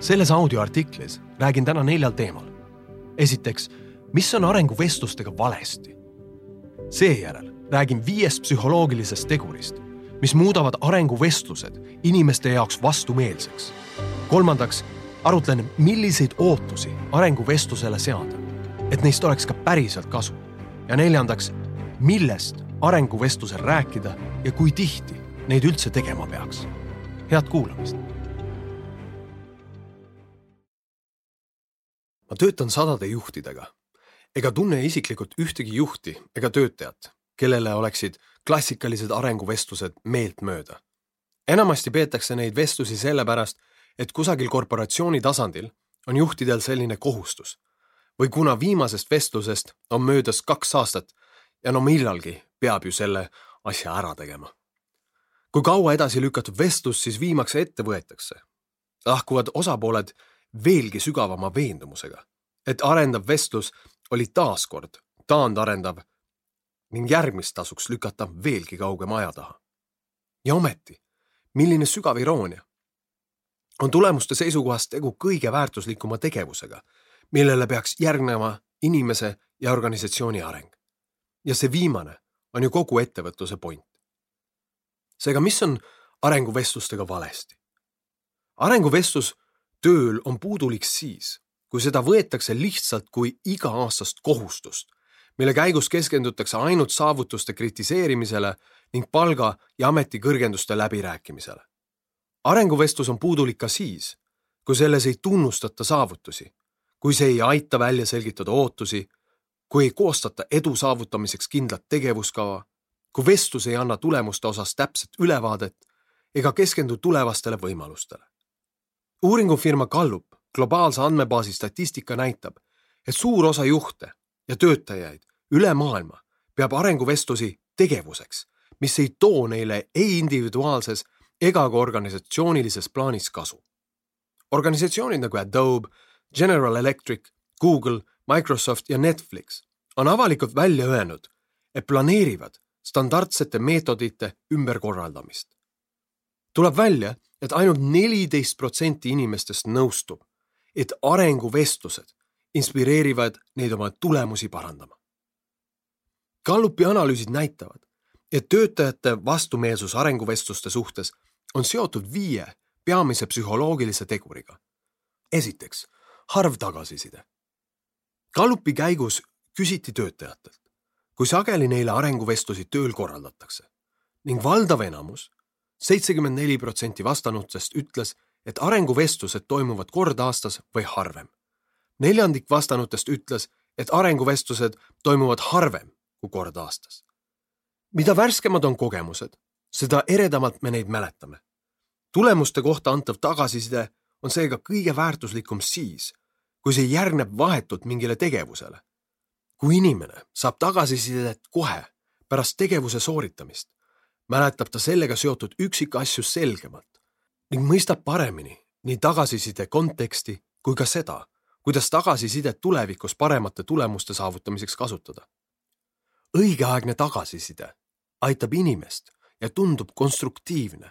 selles audioartiklis räägin täna neljal teemal. esiteks, mis on arenguvestlustega valesti? seejärel räägin viiest psühholoogilisest tegurist, mis muudavad arenguvestlused inimeste jaoks vastumeelseks. kolmandaks arutlen, milliseid ootusi arenguvestlusele seada, et neist oleks ka päriselt kasu. ja neljandaks, millest arenguvestlusel rääkida ja kui tihti neid üldse tegema peaks. head kuulamist. Ma töötan sadade juhtidega ega tunne isiklikult ühtegi juhti ega töötajat, kellele oleksid klassikalised arenguvestlused meeltmööda. enamasti peetakse neid vestlusi sellepärast, et kusagil korporatsiooni tasandil on juhtidel selline kohustus või kuna viimasest vestlusest on möödas kaks aastat ja no millalgi peab ju selle asja ära tegema. kui kaua edasi lükatud vestlus siis viimaks ette võetakse, lahkuvad osapooled veelgi sügavama veendumusega, et arendav vestlus oli taaskord taandarendav ning järgmist tasuks lükata veelgi kaugema aja taha. ja ometi, milline sügav iroonia. on tulemuste seisukohast tegu kõige väärtuslikuma tegevusega, millele peaks järgnema inimese ja organisatsiooni areng. ja see viimane on ju kogu ettevõtluse point. seega, mis on arenguvestlustega valesti? arenguvestlus tööl on puudulik siis, kui seda võetakse lihtsalt kui iga-aastast kohustust, mille käigus keskendutakse ainult saavutuste kritiseerimisele ning palga ja ametikõrgenduste läbirääkimisele. arenguvestlus on puudulik ka siis, kui selles ei tunnustata saavutusi, kui see ei aita välja selgitada ootusi, kui ei koostata edu saavutamiseks kindlat tegevuskava, kui vestlus ei anna tulemuste osas täpset ülevaadet ega keskendu tulevastele võimalustele. Uuringufirma Gallup globaalse andmebaasi statistika näitab, et suur osa juhte ja töötajaid üle maailma peab arenguvestlusi tegevuseks, mis ei too neile ei individuaalses ega ka organisatsioonilises plaanis kasu. organisatsioonid nagu Adobe, General Electric, Google, Microsoft ja Netflix on avalikult välja öelnud, et planeerivad standardsete meetodite ümberkorraldamist. tuleb välja, et ainult neliteist protsenti inimestest nõustub, et arenguvestlused inspireerivad neid oma tulemusi parandama. Gallupi analüüsid näitavad, et töötajate vastumeelsus arenguvestluste suhtes on seotud viie peamise psühholoogilise teguriga. esiteks, harv tagasiside. Gallupi käigus küsiti töötajatelt, kui sageli neile arenguvestlusi tööl korraldatakse ning valdav enamus, seitsekümmend neli protsenti vastanutest ütles, et arenguvestlused toimuvad kord aastas või harvem. neljandik vastanutest ütles, et arenguvestlused toimuvad harvem kui kord aastas. mida värskemad on kogemused, seda eredamalt me neid mäletame. tulemuste kohta antav tagasiside on seega kõige väärtuslikum siis, kui see järgneb vahetult mingile tegevusele. kui inimene saab tagasisidet kohe pärast tegevuse sooritamist, mäletab ta sellega seotud üksikasju selgemalt ning mõistab paremini nii tagasiside konteksti kui ka seda, kuidas tagasisidet tulevikus paremate tulemuste saavutamiseks kasutada. õigeaegne tagasiside aitab inimest ja tundub konstruktiivne,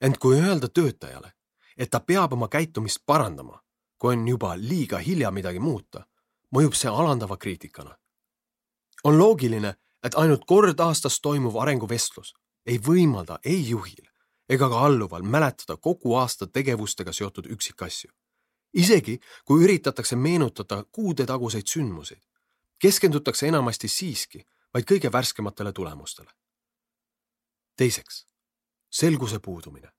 ent kui öelda töötajale, et ta peab oma käitumist parandama, kui on juba liiga hilja midagi muuta, mõjub see alandava kriitikana. on loogiline, et ainult kord aastas toimuv arenguvestlus ei võimalda ei juhil ega ka alluval mäletada kogu aasta tegevustega seotud üksikasju. isegi kui üritatakse meenutada kuudetaguseid sündmuseid, keskendutakse enamasti siiski vaid kõige värskematele tulemustele. teiseks, selguse puudumine.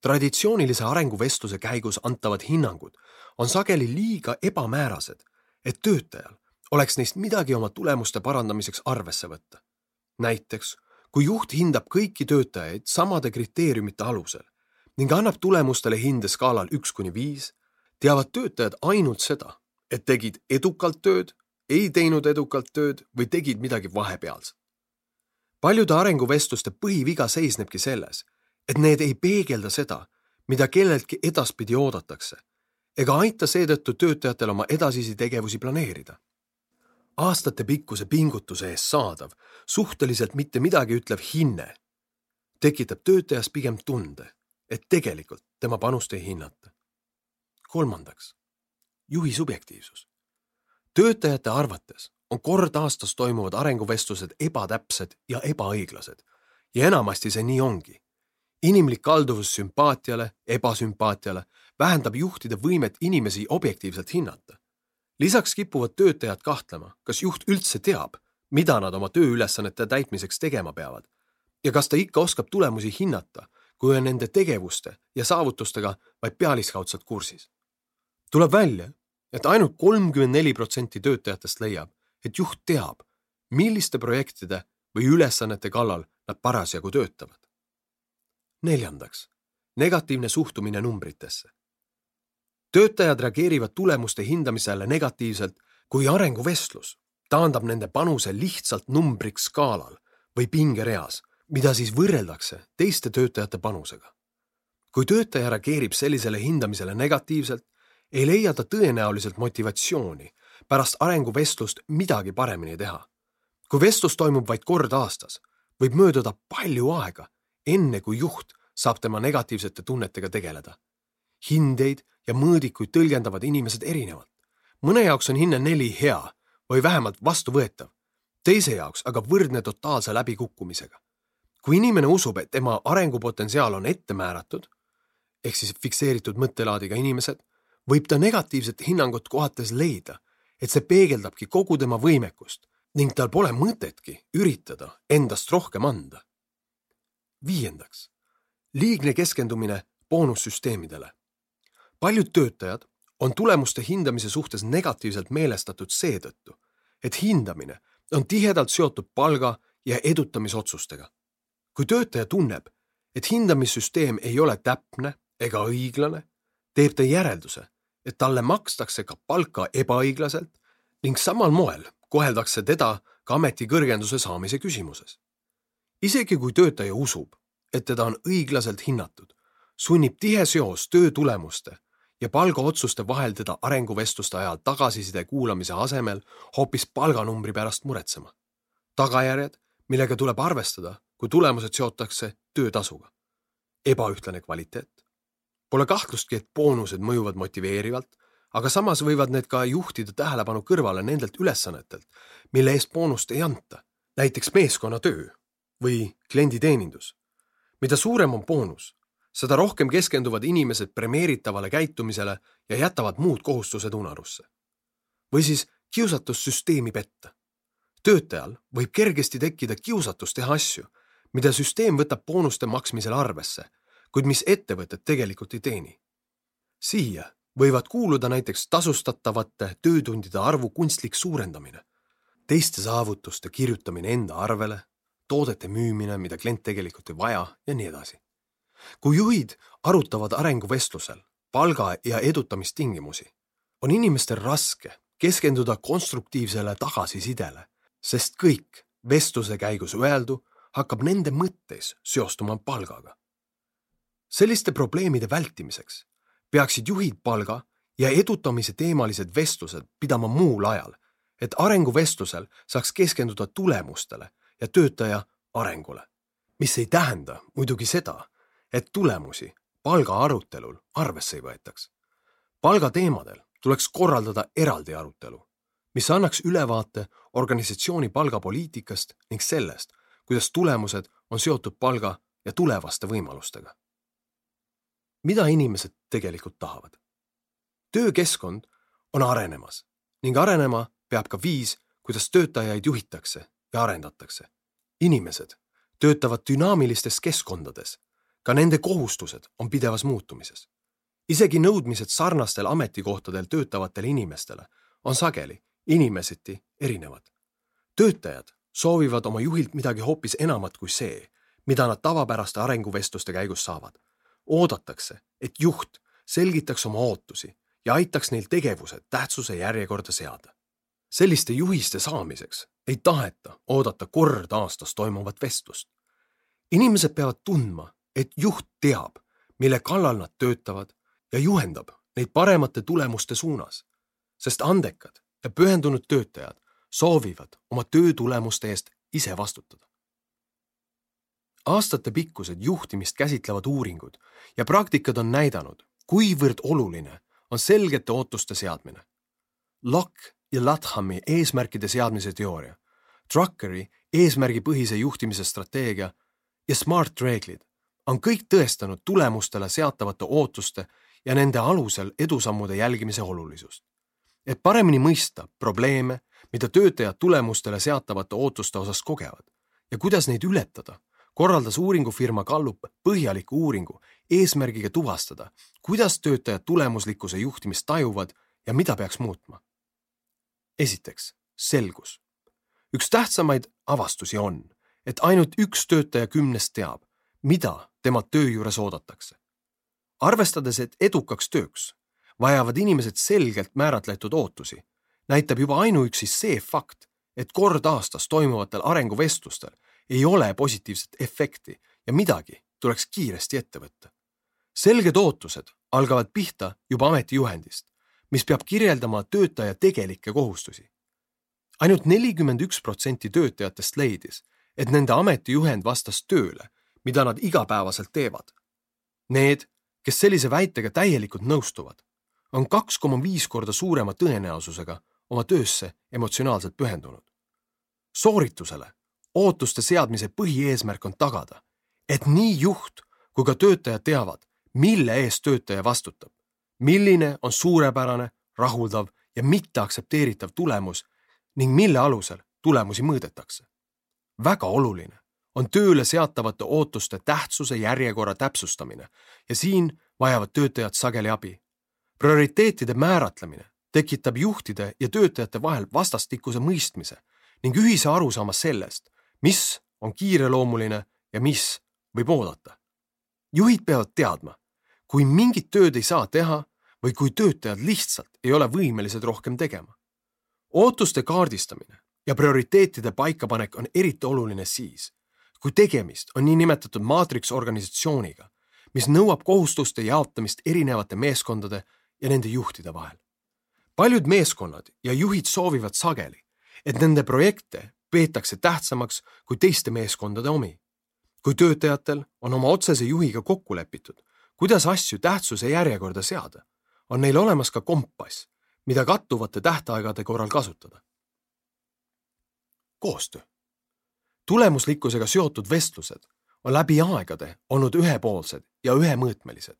traditsioonilise arenguvestluse käigus antavad hinnangud on sageli liiga ebamäärased, et töötajal oleks neist midagi oma tulemuste parandamiseks arvesse võtta. näiteks kui juht hindab kõiki töötajaid samade kriteeriumite alusel ning annab tulemustele hinde skaalal üks kuni viis, teavad töötajad ainult seda, et tegid edukalt tööd, ei teinud edukalt tööd või tegid midagi vahepealset. paljude arenguvestluste põhiviga seisnebki selles, et need ei peegelda seda, mida kelleltki edaspidi oodatakse ega aita seetõttu töötajatel oma edasisi tegevusi planeerida aastatepikkuse pingutuse eest saadav, suhteliselt mitte midagi ütlev hinne tekitab töötajas pigem tunde, et tegelikult tema panust ei hinnata. kolmandaks, juhi subjektiivsus. töötajate arvates on kord aastas toimuvad arenguvestlused ebatäpsed ja ebaõiglased ja enamasti see nii ongi. inimlik kalduvus sümpaatiale, ebasümpaatiale vähendab juhtide võimet inimesi objektiivselt hinnata. Lisaks kipuvad töötajad kahtlema, kas juht üldse teab, mida nad oma tööülesannete täitmiseks tegema peavad ja kas ta ikka oskab tulemusi hinnata, kui on nende tegevuste ja saavutustega vaid pealiskaudselt kursis. tuleb välja, et ainult kolmkümmend neli protsenti töötajatest leiab, et juht teab, milliste projektide või ülesannete kallal nad parasjagu töötavad. neljandaks, negatiivne suhtumine numbritesse. Töötajad reageerivad tulemuste hindamisele negatiivselt, kui arenguvestlus taandab nende panuse lihtsalt numbriks skaalal või pingereas, mida siis võrreldakse teiste töötajate panusega. kui töötaja reageerib sellisele hindamisele negatiivselt, ei leia ta tõenäoliselt motivatsiooni pärast arenguvestlust midagi paremini teha. kui vestlus toimub vaid kord aastas, võib mööduda palju aega, enne kui juht saab tema negatiivsete tunnetega tegeleda. Hindeid ja mõõdikuid tõlgendavad inimesed erinevalt. mõne jaoks on hinne neli hea või vähemalt vastuvõetav, teise jaoks aga võrdne totaalse läbikukkumisega. kui inimene usub, et tema arengupotentsiaal on ette määratud, ehk siis fikseeritud mõttelaadiga inimesed, võib ta negatiivset hinnangut kohates leida, et see peegeldabki kogu tema võimekust ning tal pole mõtetki üritada endast rohkem anda. viiendaks, liigne keskendumine boonussüsteemidele. Paljud töötajad on tulemuste hindamise suhtes negatiivselt meelestatud seetõttu, et hindamine on tihedalt seotud palga ja edutamisotsustega. kui töötaja tunneb, et hindamissüsteem ei ole täpne ega õiglane, teeb ta järelduse, et talle makstakse ka palka ebaõiglaselt ning samal moel koheldakse teda ka ametikõrgenduse saamise küsimuses. isegi kui töötaja usub, et teda on õiglaselt hinnatud, sunnib tihe seos töö tulemuste ja palgaotsuste vahel teda arenguvestluste ajal tagasiside kuulamise asemel hoopis palganumbri pärast muretsema. tagajärjed, millega tuleb arvestada, kui tulemused seotakse töötasuga. ebaühtlane kvaliteet. Pole kahtlustki, et boonused mõjuvad motiveerivalt aga samas võivad need ka juhtida tähelepanu kõrvale nendelt ülesannetelt, mille eest boonust ei anta, näiteks meeskonnatöö või klienditeenindus. mida suurem on boonus, seda rohkem keskenduvad inimesed premeeritavale käitumisele ja jätavad muud kohustused unarusse. või siis kiusatus süsteemi petta. töötajal võib kergesti tekkida kiusatus teha asju, mida süsteem võtab boonuste maksmisel arvesse, kuid mis ettevõtet tegelikult ei teeni. siia võivad kuuluda näiteks tasustatavate töötundide arvu kunstlik suurendamine, teiste saavutuste kirjutamine enda arvele, toodete müümine, mida klient tegelikult ei vaja ja nii edasi. Kui juhid arutavad arenguvestlusel palga ja edutamistingimusi, on inimestel raske keskenduda konstruktiivsele tagasisidele, sest kõik vestluse käigus öeldu hakkab nende mõttes seostuma palgaga. selliste probleemide vältimiseks peaksid juhid palga ja edutamise teemalised vestlused pidama muul ajal, et arenguvestlusel saaks keskenduda tulemustele ja töötaja arengule. mis ei tähenda muidugi seda, et tulemusi palga arutelul arvesse ei võetaks. palgateemadel tuleks korraldada eraldi arutelu, mis annaks ülevaate organisatsiooni palgapoliitikast ning sellest, kuidas tulemused on seotud palga ja tulevaste võimalustega mida inimesed tegelikult tahavad. töökeskkond on arenemas ning arenema peab ka viis, kuidas töötajaid juhitakse ja arendatakse. inimesed töötavad dünaamilistes keskkondades. Ka nende kohustused on pidevas muutumises. isegi nõudmised sarnastel ametikohtadel töötavatele inimestele on sageli inimeseti erinevad. töötajad soovivad oma juhilt midagi hoopis enamat kui see, mida nad tavapäraste arenguvestluste käigus saavad oodatakse, et juht selgitaks oma ootusi ja aitaks neil tegevused tähtsuse järjekorda seada. selliste juhiste saamiseks ei taheta oodata kord aastas toimuvat vestlust. inimesed peavad tundma, et juht teab, mille kallal nad töötavad ja juhendab neid paremate tulemuste suunas, sest andekad ja pühendunud töötajad soovivad oma töö tulemuste eest ise vastutada aastatepikkused juhtimist käsitlevad uuringud ja praktikad on näidanud, kuivõrd oluline on selgete ootuste seadmine. Locke ja Lathami eesmärkide seadmise teooria, Druckeri eesmärgipõhise juhtimise strateegia ja SMART reeglid on kõik tõestanud tulemustele seatavate ootuste ja nende alusel edusammude jälgimise olulisust. et paremini mõista probleeme, mida töötajad tulemustele seatavate ootuste osas kogevad ja kuidas neid ületada, korraldas uuringufirma Gallup põhjaliku uuringu eesmärgiga tuvastada, kuidas töötajad tulemuslikkuse juhtimist tajuvad ja mida peaks muutma. esiteks, selgus. üks tähtsamaid avastusi on, et ainult üks töötaja kümnest teab, mida temalt töö juures oodatakse. arvestades, et edukaks tööks vajavad inimesed selgelt määratletud ootusi, näitab juba ainuüksi see fakt, et kord aastas toimuvatel arenguvestlustel ei ole positiivset efekti ja midagi tuleks kiiresti ette võtta. selged ootused algavad pihta juba ametijuhendist, mis peab kirjeldama töötaja tegelikke kohustusi. ainult nelikümmend üks protsenti töötajatest leidis, et nende ametijuhend vastas tööle, mida nad igapäevaselt teevad. Need, kes sellise väitega täielikult nõustuvad, on kaks koma viis korda suurema tõenäosusega oma töösse emotsionaalselt pühendunud. sooritusele ootuste seadmise põhieesmärk on tagada, et nii juht kui ka töötajad teavad, mille eest töötaja vastutab, milline on suurepärane, rahuldav ja mitteaktsepteeritav tulemus ning mille alusel tulemusi mõõdetakse. väga oluline on tööle seatavate ootuste tähtsuse järjekorra täpsustamine ja siin vajavad töötajad sageli abi. prioriteetide määratlemine tekitab juhtide ja töötajate vahel vastastikuse mõistmise ning ühise arusaama sellest, mis on kiireloomuline ja mis võib oodata. juhid peavad teadma, kui mingit tööd ei saa teha või kui töötajad lihtsalt ei ole võimelised rohkem tegema. ootuste kaardistamine ja prioriteetide paikapanek on eriti oluline siis, kui tegemist on niinimetatud maatriksorganisatsiooniga, mis nõuab kohustuste jaotamist erinevate meeskondade ja nende juhtide vahel. paljud meeskonnad ja juhid soovivad sageli, et nende projekte peetakse tähtsamaks kui teiste meeskondade omi. kui töötajatel on oma otsese juhiga kokku lepitud, kuidas asju tähtsuse järjekorda seada, on neil olemas ka kompass, mida kattuvate tähtaegade korral kasutada. koostöö. Tulemuslikkusega seotud vestlused on läbi aegade olnud ühepoolsed ja ühemõõtmelised.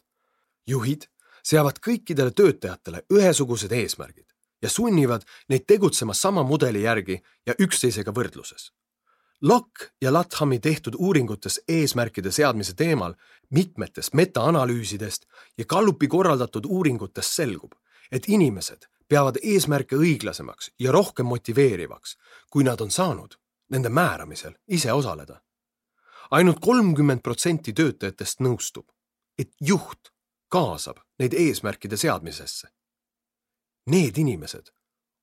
juhid seavad kõikidele töötajatele ühesugused eesmärgid ja sunnivad neid tegutsema sama mudeli järgi ja üksteisega võrdluses. Locke ja Lathami tehtud uuringutes eesmärkide seadmise teemal mitmetest metaanalüüsidest ja Gallupi korraldatud uuringutest selgub, et inimesed peavad eesmärke õiglasemaks ja rohkem motiveerivaks, kui nad on saanud nende määramisel ise osaleda. ainult kolmkümmend protsenti töötajatest nõustub, et juht kaasab neid eesmärkide seadmisesse Need inimesed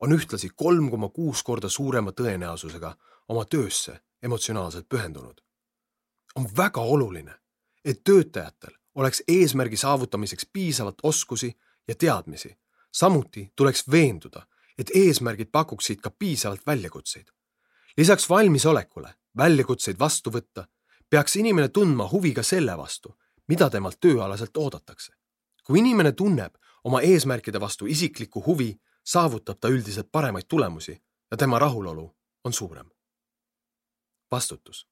on ühtlasi kolm koma kuus korda suurema tõenäosusega oma töösse emotsionaalselt pühendunud. on väga oluline, et töötajatel oleks eesmärgi saavutamiseks piisavalt oskusi ja teadmisi. samuti tuleks veenduda, et eesmärgid pakuksid ka piisavalt väljakutseid. Lisaks valmisolekule väljakutseid vastu võtta, peaks inimene tundma huvi ka selle vastu, mida temalt tööalaselt oodatakse. kui inimene tunneb, oma eesmärkide vastu isiklikku huvi, saavutab ta üldiselt paremaid tulemusi ja tema rahulolu on suurem. vastutus.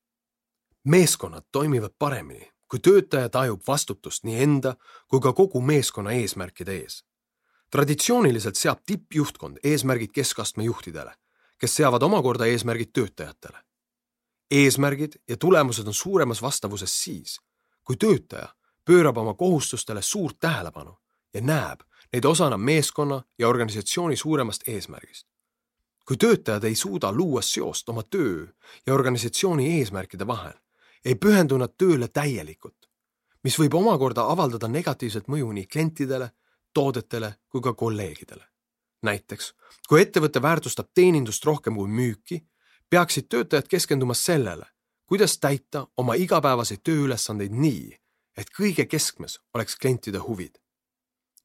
meeskonnad toimivad paremini, kui töötaja tajub vastutust nii enda kui ka kogu meeskonna eesmärkide ees. traditsiooniliselt seab tippjuhtkond eesmärgid keskastme juhtidele, kes seavad omakorda eesmärgid töötajatele. eesmärgid ja tulemused on suuremas vastavuses siis, kui töötaja pöörab oma kohustustele suurt tähelepanu ja näeb neid osana meeskonna ja organisatsiooni suuremast eesmärgist. kui töötajad ei suuda luua seost oma töö ja organisatsiooni eesmärkide vahel, ei pühendu nad tööle täielikult, mis võib omakorda avaldada negatiivset mõju nii klientidele, toodetele kui ka kolleegidele. Näiteks, kui ettevõte väärtustab teenindust rohkem kui müüki, peaksid töötajad keskenduma sellele, kuidas täita oma igapäevaseid tööülesandeid nii, et kõige keskmes oleks klientide huvid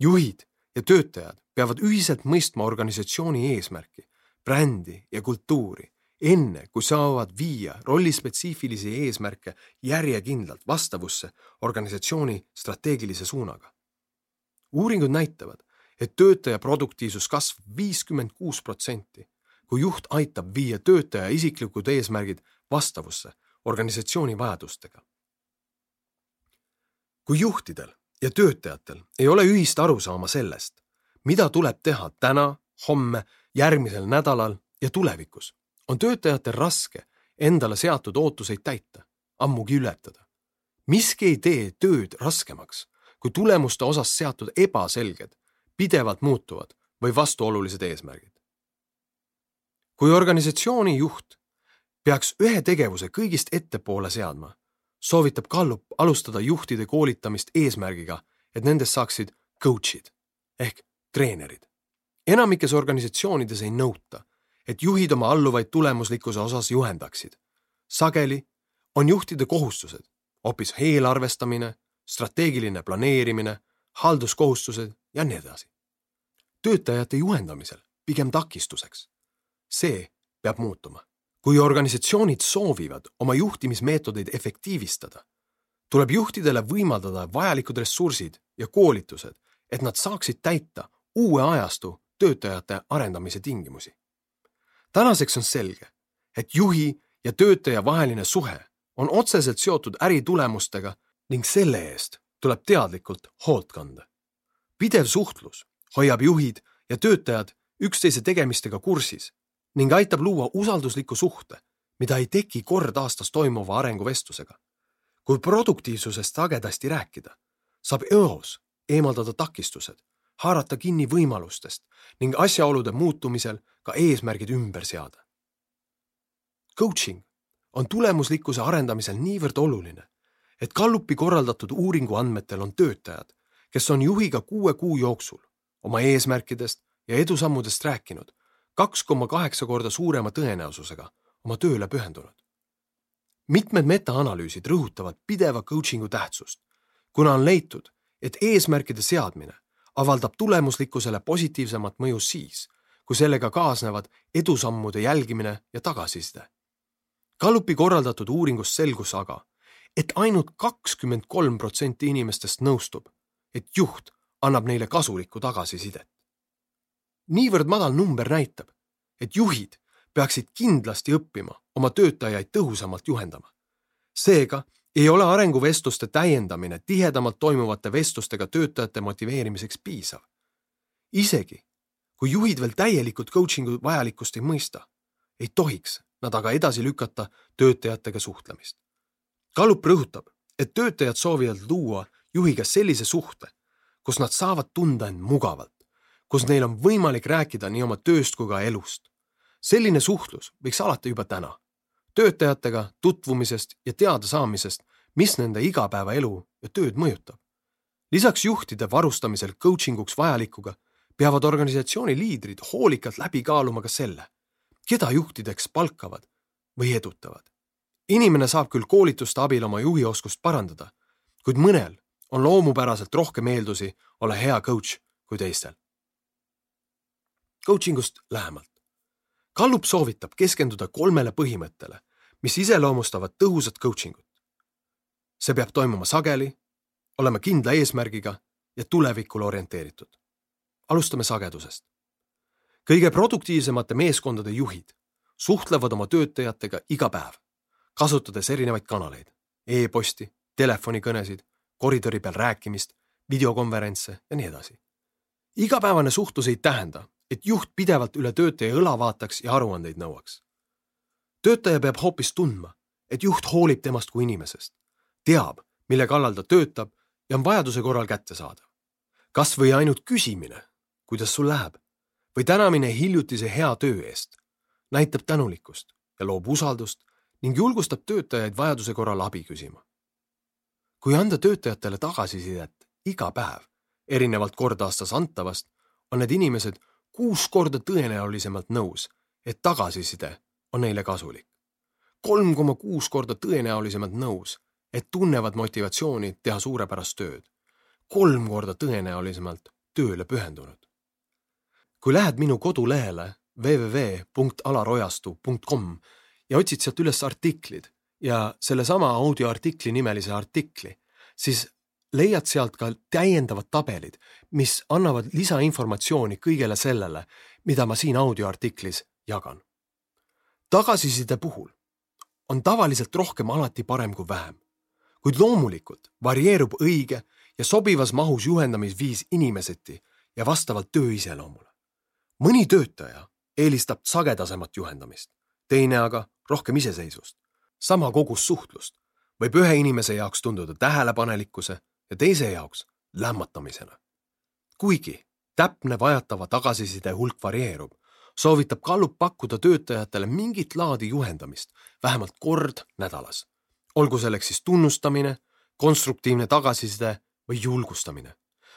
juhid ja töötajad peavad ühiselt mõistma organisatsiooni eesmärki, brändi ja kultuuri, enne kui saavad viia rollispetsiifilisi eesmärke järjekindlalt vastavusse organisatsiooni strateegilise suunaga. uuringud näitavad, et töötaja produktiivsus kasvab viiskümmend kuus protsenti, kui juht aitab viia töötaja isiklikud eesmärgid vastavusse organisatsiooni vajadustega. kui juhtidel ja töötajatel ei ole ühist arusaama sellest, mida tuleb teha täna, homme, järgmisel nädalal ja tulevikus, on töötajatel raske endale seatud ootuseid täita, ammugi ületada. miski ei tee tööd raskemaks, kui tulemuste osas seatud ebaselged, pidevalt muutuvad või vastuolulised eesmärgid. kui organisatsiooni juht peaks ühe tegevuse kõigist ettepoole seadma, soovitab Gallup alustada juhtide koolitamist eesmärgiga, et nendest saaksid coach'id ehk treenerid. enamikes organisatsioonides ei nõuta, et juhid oma alluvaid tulemuslikkuse osas juhendaksid. sageli on juhtide kohustused hoopis eelarvestamine, strateegiline planeerimine, halduskohustused ja nii edasi. töötajate juhendamisel pigem takistuseks. see peab muutuma. kui organisatsioonid soovivad oma juhtimismeetodeid efektiivistada, tuleb juhtidele võimaldada vajalikud ressursid ja koolitused, et nad saaksid täita uue ajastu töötajate arendamise tingimusi tänaseks on selge, et juhi ja töötaja vaheline suhe on otseselt seotud äritulemustega ning selle eest tuleb teadlikult hoolt kanda. pidev suhtlus hoiab juhid ja töötajad üksteise tegemistega kursis ning aitab luua usaldusliku suhte, mida ei teki kord aastas toimuva arenguvestlusega. kui produktiivsusest sagedasti rääkida, saab eos eemaldada takistused, haarata kinni võimalustest ning asjaolude muutumisel ka eesmärgid ümber seada. Coaching on tulemuslikkuse arendamisel niivõrd oluline, et Gallupi korraldatud uuringu andmetel on töötajad, kes on juhiga kuue kuu jooksul oma eesmärkidest ja edusammudest rääkinud, kaks koma kaheksa korda suurema tõenäosusega oma tööle pühendunud. mitmed metaanalüüsid rõhutavad pideva coaching'u tähtsust, kuna on leitud, et eesmärkide seadmine avaldab tulemuslikkusele positiivsemat mõju siis, kui sellega kaasnevad edusammude jälgimine ja tagasiside. Gallupi korraldatud uuringust selgus aga, et ainult kakskümmend kolm protsenti inimestest nõustub, et juht annab neile kasulikku tagasisidet. niivõrd madal number näitab, et juhid peaksid kindlasti õppima oma töötajaid tõhusamalt juhendama. seega ei ole arenguvestluste täiendamine tihedamalt toimuvate vestlustega töötajate motiveerimiseks piisav. isegi kui juhid veel täielikult coaching'u vajalikkust ei mõista, ei tohiks nad aga edasi lükata töötajatega suhtlemist. Gallup rõhutab, et töötajad soovivad luua juhiga sellise suhte, kus nad saavad tunda end mugavalt, kus neil on võimalik rääkida nii oma tööst kui ka elust. selline suhtlus võiks alata juba täna töötajatega tutvumisest ja teadasaamisest, mis nende igapäevaelu ja tööd mõjutab. lisaks juhtide varustamisel coaching uks vajalikuga peavad organisatsiooni liidrid hoolikalt läbi kaaluma ka selle, keda juhtideks palkavad või edutavad. Inimene saab küll koolituste abil oma juhioskust parandada, kuid mõnel on loomupäraselt rohkem eeldusi olla hea coach kui teistel. Coaching ust lähemalt. Gallup soovitab keskenduda kolmele põhimõttele, mis iseloomustavad tõhusat coaching ut. see peab toimuma sageli, olema kindla eesmärgiga ja tulevikule orienteeritud. alustame sagedusest. kõige produktiivsemate meeskondade juhid suhtlevad oma töötajatega iga päev, kasutades erinevaid kanaleid e, e-posti, telefonikõnesid, koridori peal rääkimist, videokonverentse ja nii edasi. igapäevane suhtlus ei tähenda, et juht pidevalt üle töötaja õla vaataks ja aruandeid nõuaks. töötaja peab hoopis tundma, et juht hoolib temast kui inimesest, teab, mille kallal ta töötab ja on vajaduse korral kättesaadav. kas või ainult küsimine, kuidas sul läheb või tänamine hiljutise hea töö eest näitab tänulikkust ja loob usaldust ning julgustab töötajaid vajaduse korral abi küsima. kui anda töötajatele tagasisidet iga päev, erinevalt kord aastas antavast, on need inimesed kuus korda tõenäolisemalt nõus, et tagasiside on neile kasulik. kolm koma kuus korda tõenäolisemalt nõus, et tunnevad motivatsiooni teha suurepärast tööd. kolm korda tõenäolisemalt tööle pühendunud. kui lähed minu kodulehele www.alarojastu.com ja otsid sealt üles artiklid ja sellesama audioartikli nimelise artikli, siis leiad sealt ka täiendavad tabelid, mis annavad lisainformatsiooni kõigele sellele, mida ma siin audioartiklis jagan. tagasiside puhul on tavaliselt rohkem alati parem kui vähem, kuid loomulikult varieerub õige ja sobivas mahus juhendamisviis inimeseti ja vastavalt töö iseloomule. mõni töötaja eelistab sagedasemat juhendamist, teine aga rohkem iseseisvust. sama kogus suhtlust võib ühe inimese jaoks tunduda tähelepanelikkuse ja teise jaoks lämmatamisena. kuigi täpne vajatava tagasiside hulk varieerub, soovitab Gallup pakkuda töötajatele mingit laadi juhendamist vähemalt kord nädalas. olgu selleks siis tunnustamine, konstruktiivne tagasiside või julgustamine.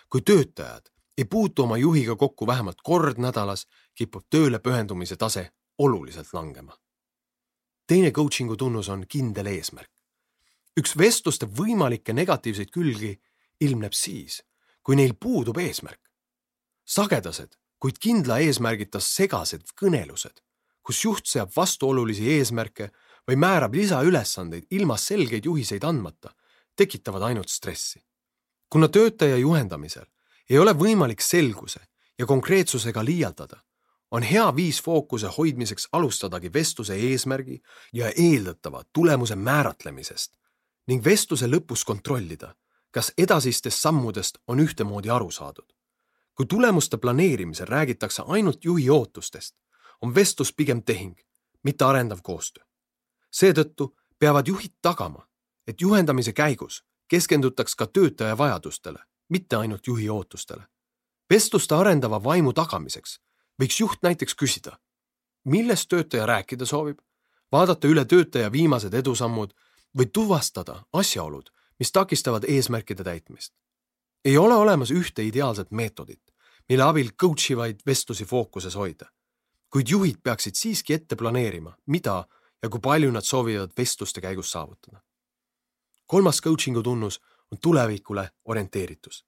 kui töötajad ei puutu oma juhiga kokku vähemalt kord nädalas, kipub tööle pühendumise tase oluliselt langema. Teine coaching'u tunnus on kindel eesmärk. üks vestluste võimalikke negatiivseid külgi ilmneb siis, kui neil puudub eesmärk. sagedased, kuid kindla eesmärgita segased kõnelused, kus juht seab vastuolulisi eesmärke või määrab lisaülesandeid ilma selgeid juhiseid andmata, tekitavad ainult stressi. kuna töötaja juhendamisel ei ole võimalik selguse ja konkreetsusega liialdada, on hea viis fookuse hoidmiseks alustadagi vestluse eesmärgi ja eeldatava tulemuse määratlemisest ning vestluse lõpus kontrollida, kas edasistest sammudest on ühtemoodi aru saadud. kui tulemuste planeerimisel räägitakse ainult juhi ootustest, on vestlus pigem tehing, mitte arendav koostöö. seetõttu peavad juhid tagama, et juhendamise käigus keskendutaks ka töötaja vajadustele mitte ainult juhi ootustele. vestluste arendava vaimu tagamiseks võiks juht näiteks küsida, millest töötaja rääkida soovib, vaadata üle töötaja viimased edusammud või tuvastada asjaolud, mis takistavad eesmärkide täitmist. ei ole olemas ühte ideaalset meetodit, mille abil coach ivaid vestlusi fookuses hoida. kuid juhid peaksid siiski ette planeerima, mida ja kui palju nad soovivad vestluste käigus saavutada. kolmas coaching'u tunnus on tulevikule orienteeritus.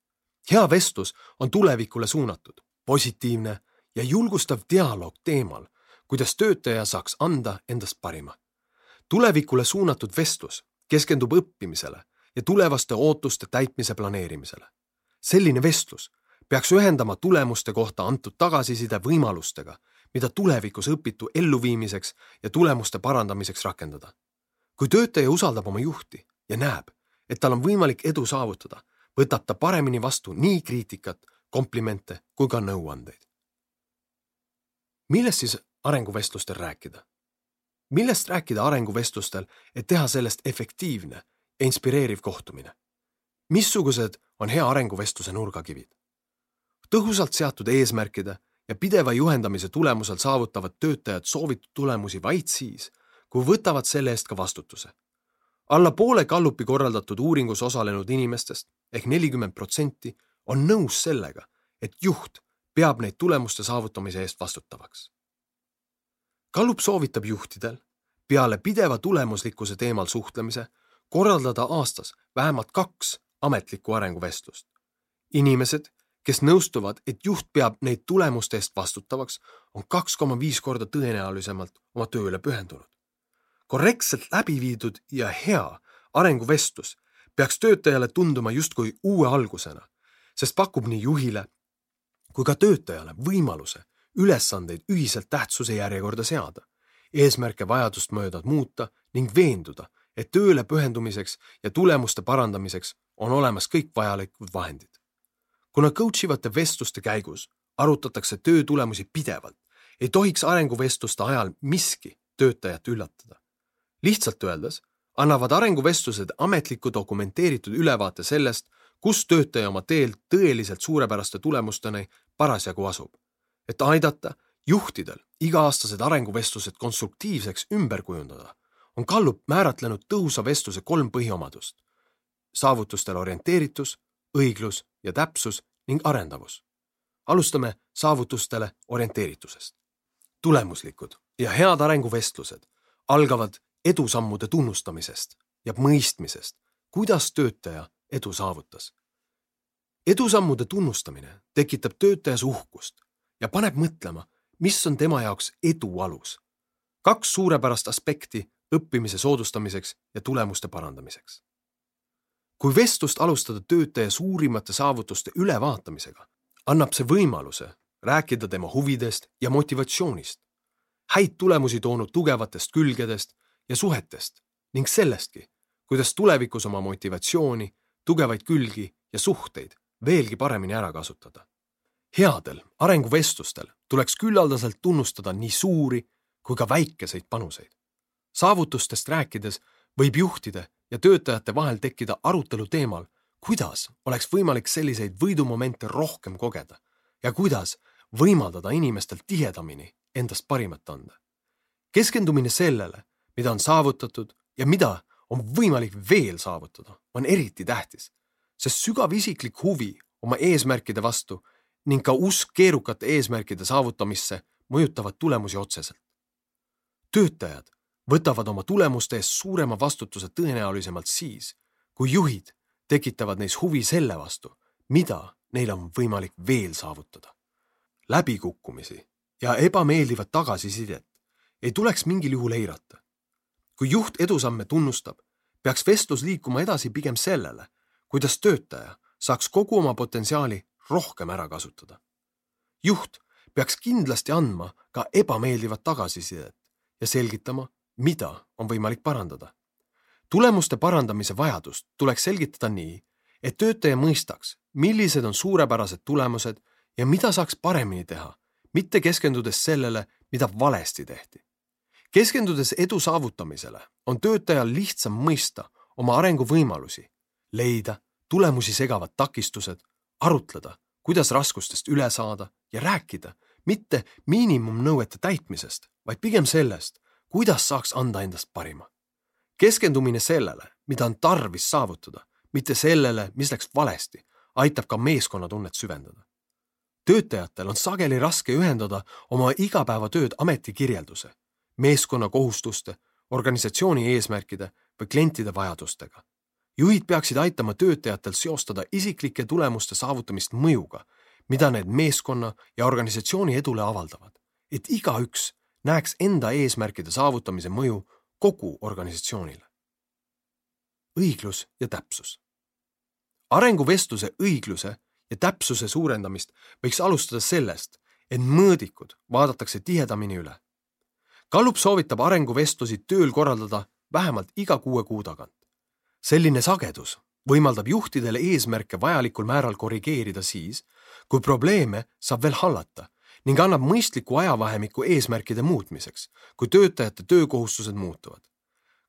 hea vestlus on tulevikule suunatud, positiivne ja julgustav dialoog teemal, kuidas töötaja saaks anda endast parima. tulevikule suunatud vestlus keskendub õppimisele ja tulevaste ootuste täitmise planeerimisele. selline vestlus peaks ühendama tulemuste kohta antud tagasiside võimalustega, mida tulevikus õpitu elluviimiseks ja tulemuste parandamiseks rakendada. kui töötaja usaldab oma juhti ja näeb, et tal on võimalik edu saavutada, võtab ta paremini vastu nii kriitikat, komplimente kui ka nõuandeid. Millest siis arenguvestlustel rääkida? millest rääkida arenguvestlustel, et teha sellest efektiivne ja inspireeriv kohtumine? missugused on hea arenguvestluse nurgakivid? tõhusalt seatud eesmärkide ja pideva juhendamise tulemusel saavutavad töötajad soovitud tulemusi vaid siis, kui võtavad selle eest ka vastutuse alla poole Gallupi korraldatud uuringus osalenud inimestest ehk nelikümmend protsenti on nõus sellega, et juht peab neid tulemuste saavutamise eest vastutavaks. Gallup soovitab juhtidel peale pideva tulemuslikkuse teemal suhtlemise korraldada aastas vähemalt kaks ametlikku arenguvestlust. inimesed, kes nõustuvad, et juht peab neid tulemuste eest vastutavaks, on kaks koma viis korda tõenäolisemalt oma tööle pühendunud korrektselt läbi viidud ja hea arenguvestlus peaks töötajale tunduma justkui uue algusena, sest pakub nii juhile kui ka töötajale võimaluse ülesandeid ühiselt tähtsuse järjekorda seada, eesmärke vajadust mööda muuta ning veenduda, et tööle pühendumiseks ja tulemuste parandamiseks on olemas kõik vajalikud vahendid. kuna coach ivate vestluste käigus arutatakse töö tulemusi pidevalt, ei tohiks arenguvestluste ajal miski töötajat üllatada lihtsalt öeldes annavad arenguvestlused ametliku dokumenteeritud ülevaate sellest, kus töötaja oma teel tõeliselt suurepäraste tulemusteni parasjagu asub. et aidata juhtidel iga-aastased arenguvestlused konstruktiivseks ümber kujundada, on Gallup määratlenud tõhusa vestluse kolm põhiomadust. saavutustele orienteeritus, õiglus ja täpsus ning arendavus. alustame saavutustele orienteeritusest. tulemuslikud ja head arenguvestlused algavad edusammude tunnustamisest ja mõistmisest, kuidas töötaja edu saavutas. Edusammude tunnustamine tekitab töötajas uhkust ja paneb mõtlema, mis on tema jaoks edu alus. kaks suurepärast aspekti õppimise soodustamiseks ja tulemuste parandamiseks. kui vestlust alustada töötaja suurimate saavutuste ülevaatamisega, annab see võimaluse rääkida tema huvidest ja motivatsioonist, häid tulemusi toonud tugevatest külgedest ja suhetest ning sellestki, kuidas tulevikus oma motivatsiooni, tugevaid külgi ja suhteid veelgi paremini ära kasutada. headel arenguvestlustel tuleks küllaldaselt tunnustada nii suuri kui ka väikeseid panuseid. saavutustest rääkides võib juhtide ja töötajate vahel tekkida arutelu teemal, kuidas oleks võimalik selliseid võidumomente rohkem kogeda ja kuidas võimaldada inimestel tihedamini endast parimat anda. keskendumine sellele, mida on saavutatud ja mida on võimalik veel saavutada, on eriti tähtis, sest sügav isiklik huvi oma eesmärkide vastu ning ka usk keerukate eesmärkide saavutamisse mõjutavad tulemusi otseselt. töötajad võtavad oma tulemuste eest suurema vastutuse tõenäolisemalt siis, kui juhid tekitavad neis huvi selle vastu, mida neil on võimalik veel saavutada. läbikukkumisi ja ebameeldivat tagasisidet ei tuleks mingil juhul eirata. kui juht edusamme tunnustab, peaks vestlus liikuma edasi pigem sellele, kuidas töötaja saaks kogu oma potentsiaali rohkem ära kasutada. juht peaks kindlasti andma ka ebameeldivat tagasisidet ja selgitama, mida on võimalik parandada. tulemuste parandamise vajadust tuleks selgitada nii, et töötaja mõistaks, millised on suurepärased tulemused ja mida saaks paremini teha, mitte keskendudes sellele, mida valesti tehti. keskendudes edu saavutamisele on töötajal lihtsam mõista oma arenguvõimalusi, leida tulemusi segavad takistused, arutleda, kuidas raskustest üle saada ja rääkida mitte miinimumnõuete täitmisest, vaid pigem sellest, kuidas saaks anda endast parima. keskendumine sellele, mida on tarvis saavutada, mitte sellele, mis läks valesti, aitab ka meeskonnatunnet süvendada. töötajatel on sageli raske ühendada oma igapäevatööd ametikirjelduse, meeskonna kohustuste, organisatsiooni eesmärkide või klientide vajadustega. Juhid peaksid aitama töötajatel seostada isiklike tulemuste saavutamist mõjuga, mida need meeskonna ja organisatsiooni edule avaldavad, et igaüks näeks enda eesmärkide saavutamise mõju kogu organisatsioonile. õiglus ja täpsus. arenguvestluse õigluse ja täpsuse suurendamist võiks alustada sellest, et mõõdikud vaadatakse tihedamini üle. Gallup soovitab arenguvestlusi tööl korraldada vähemalt iga kuue kuu tagant. Selline sagedus võimaldab juhtidele eesmärke vajalikul määral korrigeerida siis, kui probleeme saab veel hallata ning annab mõistliku ajavahemiku eesmärkide muutmiseks, kui töötajate töökohustused muutuvad.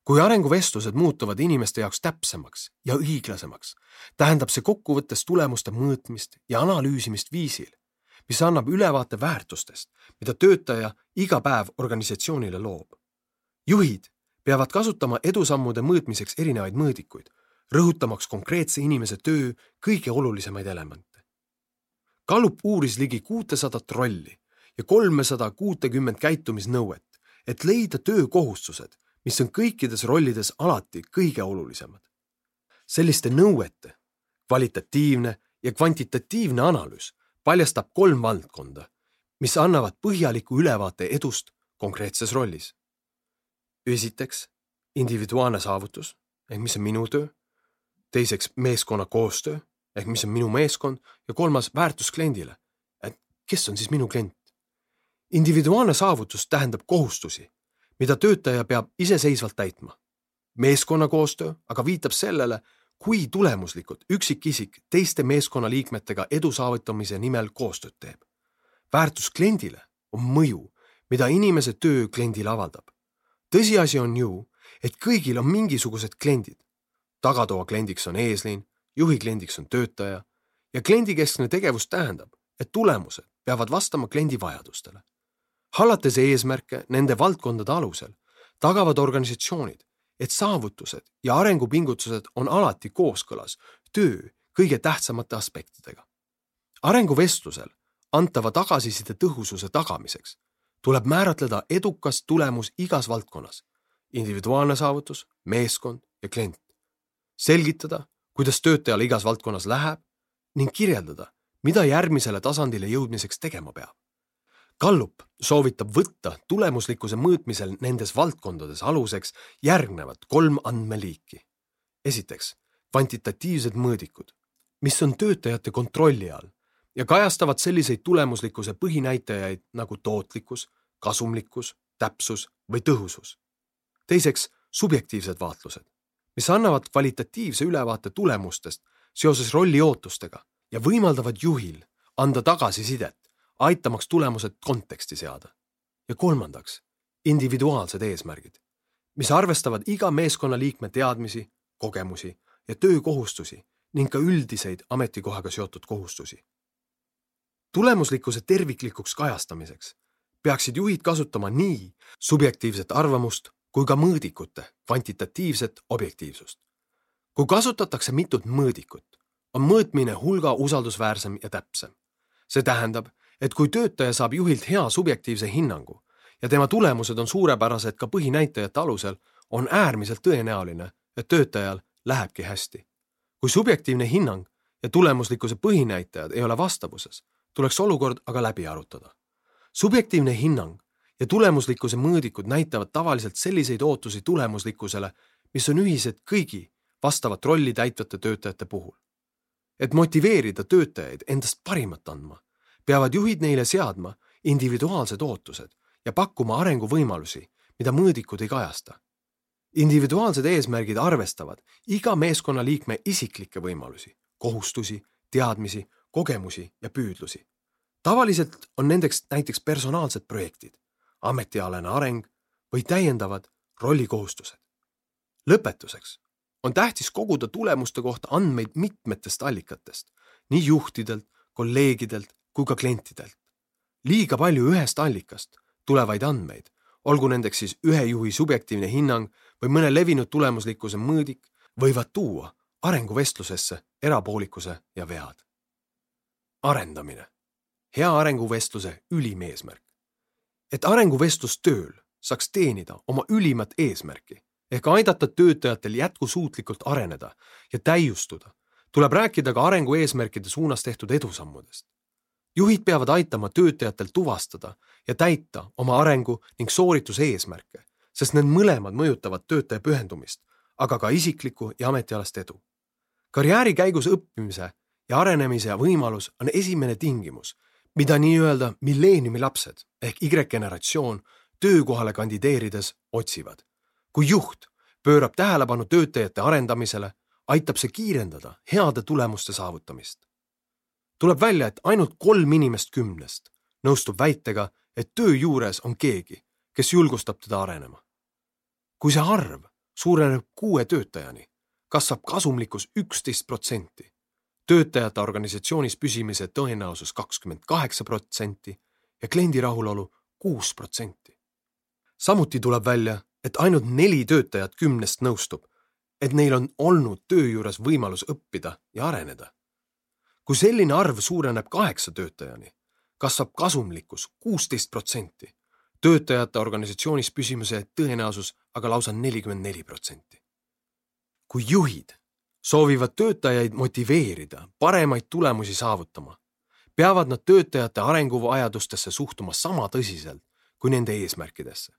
kui arenguvestlused muutuvad inimeste jaoks täpsemaks ja õiglasemaks, tähendab see kokkuvõttes tulemuste mõõtmist ja analüüsimist viisil, mis annab ülevaate väärtustest, mida töötaja iga päev organisatsioonile loob. juhid peavad kasutama edusammude mõõtmiseks erinevaid mõõdikuid, rõhutamaks konkreetse inimese töö kõige olulisemaid elemente. Gallup uuris ligi kuutesadat rolli ja kolmesada kuutekümmet käitumisnõuet, et leida töökohustused, mis on kõikides rollides alati kõige olulisemad. selliste nõuete kvalitatiivne ja kvantitatiivne analüüs paljastab kolm valdkonda, mis annavad põhjaliku ülevaate edust konkreetses rollis. Esiteks individuaalne saavutus ehk mis on minu töö. teiseks meeskonna koostöö ehk mis on minu meeskond ja kolmas väärtus kliendile. et kes on siis minu klient? individuaalne saavutus tähendab kohustusi, mida töötaja peab iseseisvalt täitma. meeskonna koostöö aga viitab sellele, kui tulemuslikult üksikisik teiste meeskonnaliikmetega edu saavutamise nimel koostööd teeb. väärtus kliendile on mõju, mida inimese töö kliendile avaldab. Tõsiasi on ju, et kõigil on mingisugused kliendid. tagatoa kliendiks on eesliin juhi kliendiks on töötaja ja kliendikeskne tegevus tähendab, et tulemused peavad vastama kliendi vajadustele. hallates eesmärke nende valdkondade alusel, tagavad organisatsioonid, et saavutused ja arengupingutused on alati kooskõlas töö kõige tähtsamate aspektidega. arenguvestlusel antava tagasiside tõhususe tagamiseks tuleb määratleda edukas tulemus igas valdkonnas, individuaalne saavutus, meeskond ja klient. selgitada, kuidas töötajal igas valdkonnas läheb ning kirjeldada, mida järgmisele tasandile jõudmiseks tegema peab. Gallup soovitab võtta tulemuslikkuse mõõtmisel nendes valdkondades aluseks järgnevat kolm andmeliiki. esiteks, kvantitatiivsed mõõdikud, mis on töötajate kontrolli all ja kajastavad selliseid tulemuslikkuse põhinäitajaid nagu tootlikkus, kasumlikkus, täpsus või tõhusus. teiseks, subjektiivsed vaatlused, mis annavad kvalitatiivse ülevaate tulemustest seoses rolli ootustega ja võimaldavad juhil anda tagasisidet, aitamaks tulemused konteksti seada. ja kolmandaks, individuaalsed eesmärgid, mis arvestavad iga meeskonnaliikme teadmisi, kogemusi ja töökohustusi ning ka üldiseid ametikohaga seotud kohustusi. Tulemuslikkuse terviklikuks kajastamiseks peaksid juhid kasutama nii subjektiivset arvamust kui ka mõõdikute kvantitatiivset objektiivsust. kui kasutatakse mitut mõõdikut, on mõõtmine hulga usaldusväärsem ja täpsem. see tähendab, et kui töötaja saab juhilt hea subjektiivse hinnangu ja tema tulemused on suurepärased ka põhinäitajate alusel, on äärmiselt tõenäoline, et töötajal lähebki hästi. kui subjektiivne hinnang ja tulemuslikkuse põhinäitajad ei ole vastavuses, tuleks olukord aga läbi arutada. subjektiivne hinnang ja tulemuslikkuse mõõdikud näitavad tavaliselt selliseid ootusi tulemuslikkusele, mis on ühised kõigi vastavat rolli täitvate töötajate puhul. et motiveerida töötajaid endast parimat andma, peavad juhid neile seadma individuaalsed ootused ja pakkuma arenguvõimalusi, mida mõõdikud ei kajasta individuaalsed eesmärgid arvestavad iga meeskonnaliikme isiklikke võimalusi, kohustusi, teadmisi, kogemusi ja püüdlusi. tavaliselt on nendeks näiteks personaalsed projektid, ametialane areng või täiendavad rollikohustused. lõpetuseks on tähtis koguda tulemuste kohta andmeid mitmetest allikatest, nii juhtidelt, kolleegidelt kui ka klientidelt. liiga palju ühest allikast tulevaid andmeid olgu nendeks siis ühe juhi subjektiivne hinnang või mõne levinud tulemuslikkuse mõõdik, võivad tuua arenguvestlusesse erapoolikuse ja vead. Arendamine, hea arenguvestluse ülim eesmärk. et arenguvestlus tööl saaks teenida oma ülimat eesmärki ehk aidata töötajatel jätkusuutlikult areneda ja täiustuda, tuleb rääkida ka arengu eesmärkide suunas tehtud edusammudest juhid peavad aitama töötajatel tuvastada ja täita oma arengu ning soorituse eesmärke, sest need mõlemad mõjutavad töötaja pühendumist, aga ka isiklikku ja ametialast edu. karjääri käigus õppimise ja arenemise võimalus on esimene tingimus, mida nii-öelda milleeniumi lapsed ehk Y-generatsioon töökohale kandideerides otsivad. kui juht pöörab tähelepanu töötajate arendamisele, aitab see kiirendada heade tulemuste saavutamist tuleb välja, et ainult kolm inimest kümnest nõustub väitega, et töö juures on keegi, kes julgustab teda arenema. kui see arv suureneb kuue töötajani, kasvab kasumlikkus üksteist protsenti, töötajate organisatsioonis püsimise tõenäosus kakskümmend kaheksa protsenti ja kliendi rahulolu kuus protsenti. samuti tuleb välja, et ainult neli töötajat kümnest nõustub, et neil on olnud töö juures võimalus õppida ja areneda kui selline arv suureneb kaheksa töötajani, kasvab kasumlikkus kuusteist protsenti, töötajate organisatsioonis püsimise tõenäosus aga lausa nelikümmend neli protsenti. kui juhid soovivad töötajaid motiveerida paremaid tulemusi saavutama, peavad nad töötajate arenguvajadustesse suhtuma sama tõsiselt kui nende eesmärkidesse.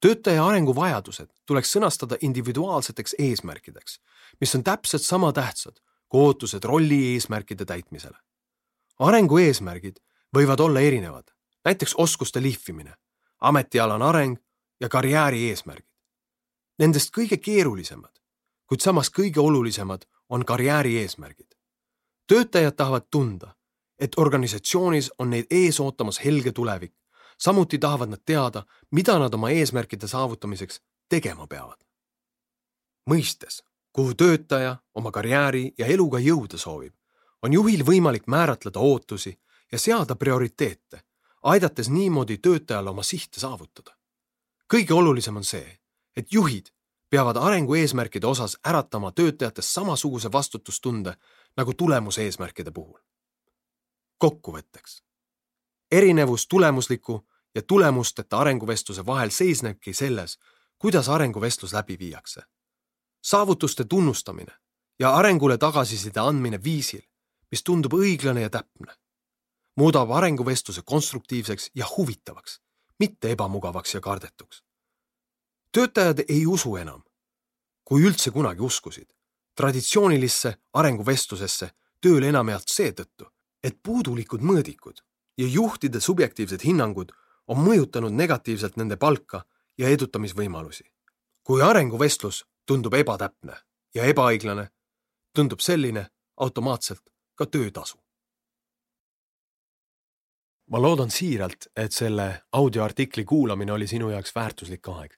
töötaja arenguvajadused tuleks sõnastada individuaalseteks eesmärkideks, mis on täpselt sama tähtsad ootused rolli eesmärkide täitmisele. arengu eesmärgid võivad olla erinevad, näiteks oskuste lihvimine, ametialane areng ja karjääri eesmärgid. Nendest kõige keerulisemad, kuid samas kõige olulisemad on karjääri eesmärgid. töötajad tahavad tunda, et organisatsioonis on neid ees ootamas helge tulevik. samuti tahavad nad teada, mida nad oma eesmärkide saavutamiseks tegema peavad. mõistes kuhu töötaja oma karjääri ja eluga jõuda soovib, on juhil võimalik määratleda ootusi ja seada prioriteete, aidates niimoodi töötajal oma sihte saavutada. kõige olulisem on see, et juhid peavad arengu eesmärkide osas äratama töötajates samasuguse vastutustunde nagu tulemuse eesmärkide puhul. kokkuvõtteks. erinevus tulemusliku ja tulemusteta arenguvestluse vahel seisnebki selles, kuidas arenguvestlus läbi viiakse saavutuste tunnustamine ja arengule tagasiside andmine viisil, mis tundub õiglane ja täpne, muudab arenguvestluse konstruktiivseks ja huvitavaks, mitte ebamugavaks ja kardetuks. Töötajad ei usu enam, kui üldse kunagi uskusid, traditsioonilisse arenguvestlusesse tööle enamjaolt seetõttu, et puudulikud mõõdikud ja juhtide subjektiivsed hinnangud on mõjutanud negatiivselt nende palka ja edutamisvõimalusi. kui arenguvestlus tundub ebatäpne ja ebaõiglane, tundub selline automaatselt ka töötasu. Ma loodan siiralt, et selle audioartikli kuulamine oli sinu jaoks väärtuslik aeg.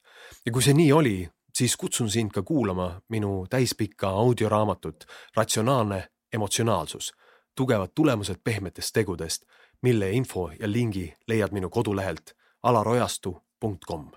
Ja kui see nii oli, siis kutsun sind ka kuulama minu täispikka audioraamatut Ratsionaalne emotsionaalsus, tugevad tulemused pehmetest tegudest, mille info ja lingi leiad minu kodulehelt alarojastu.com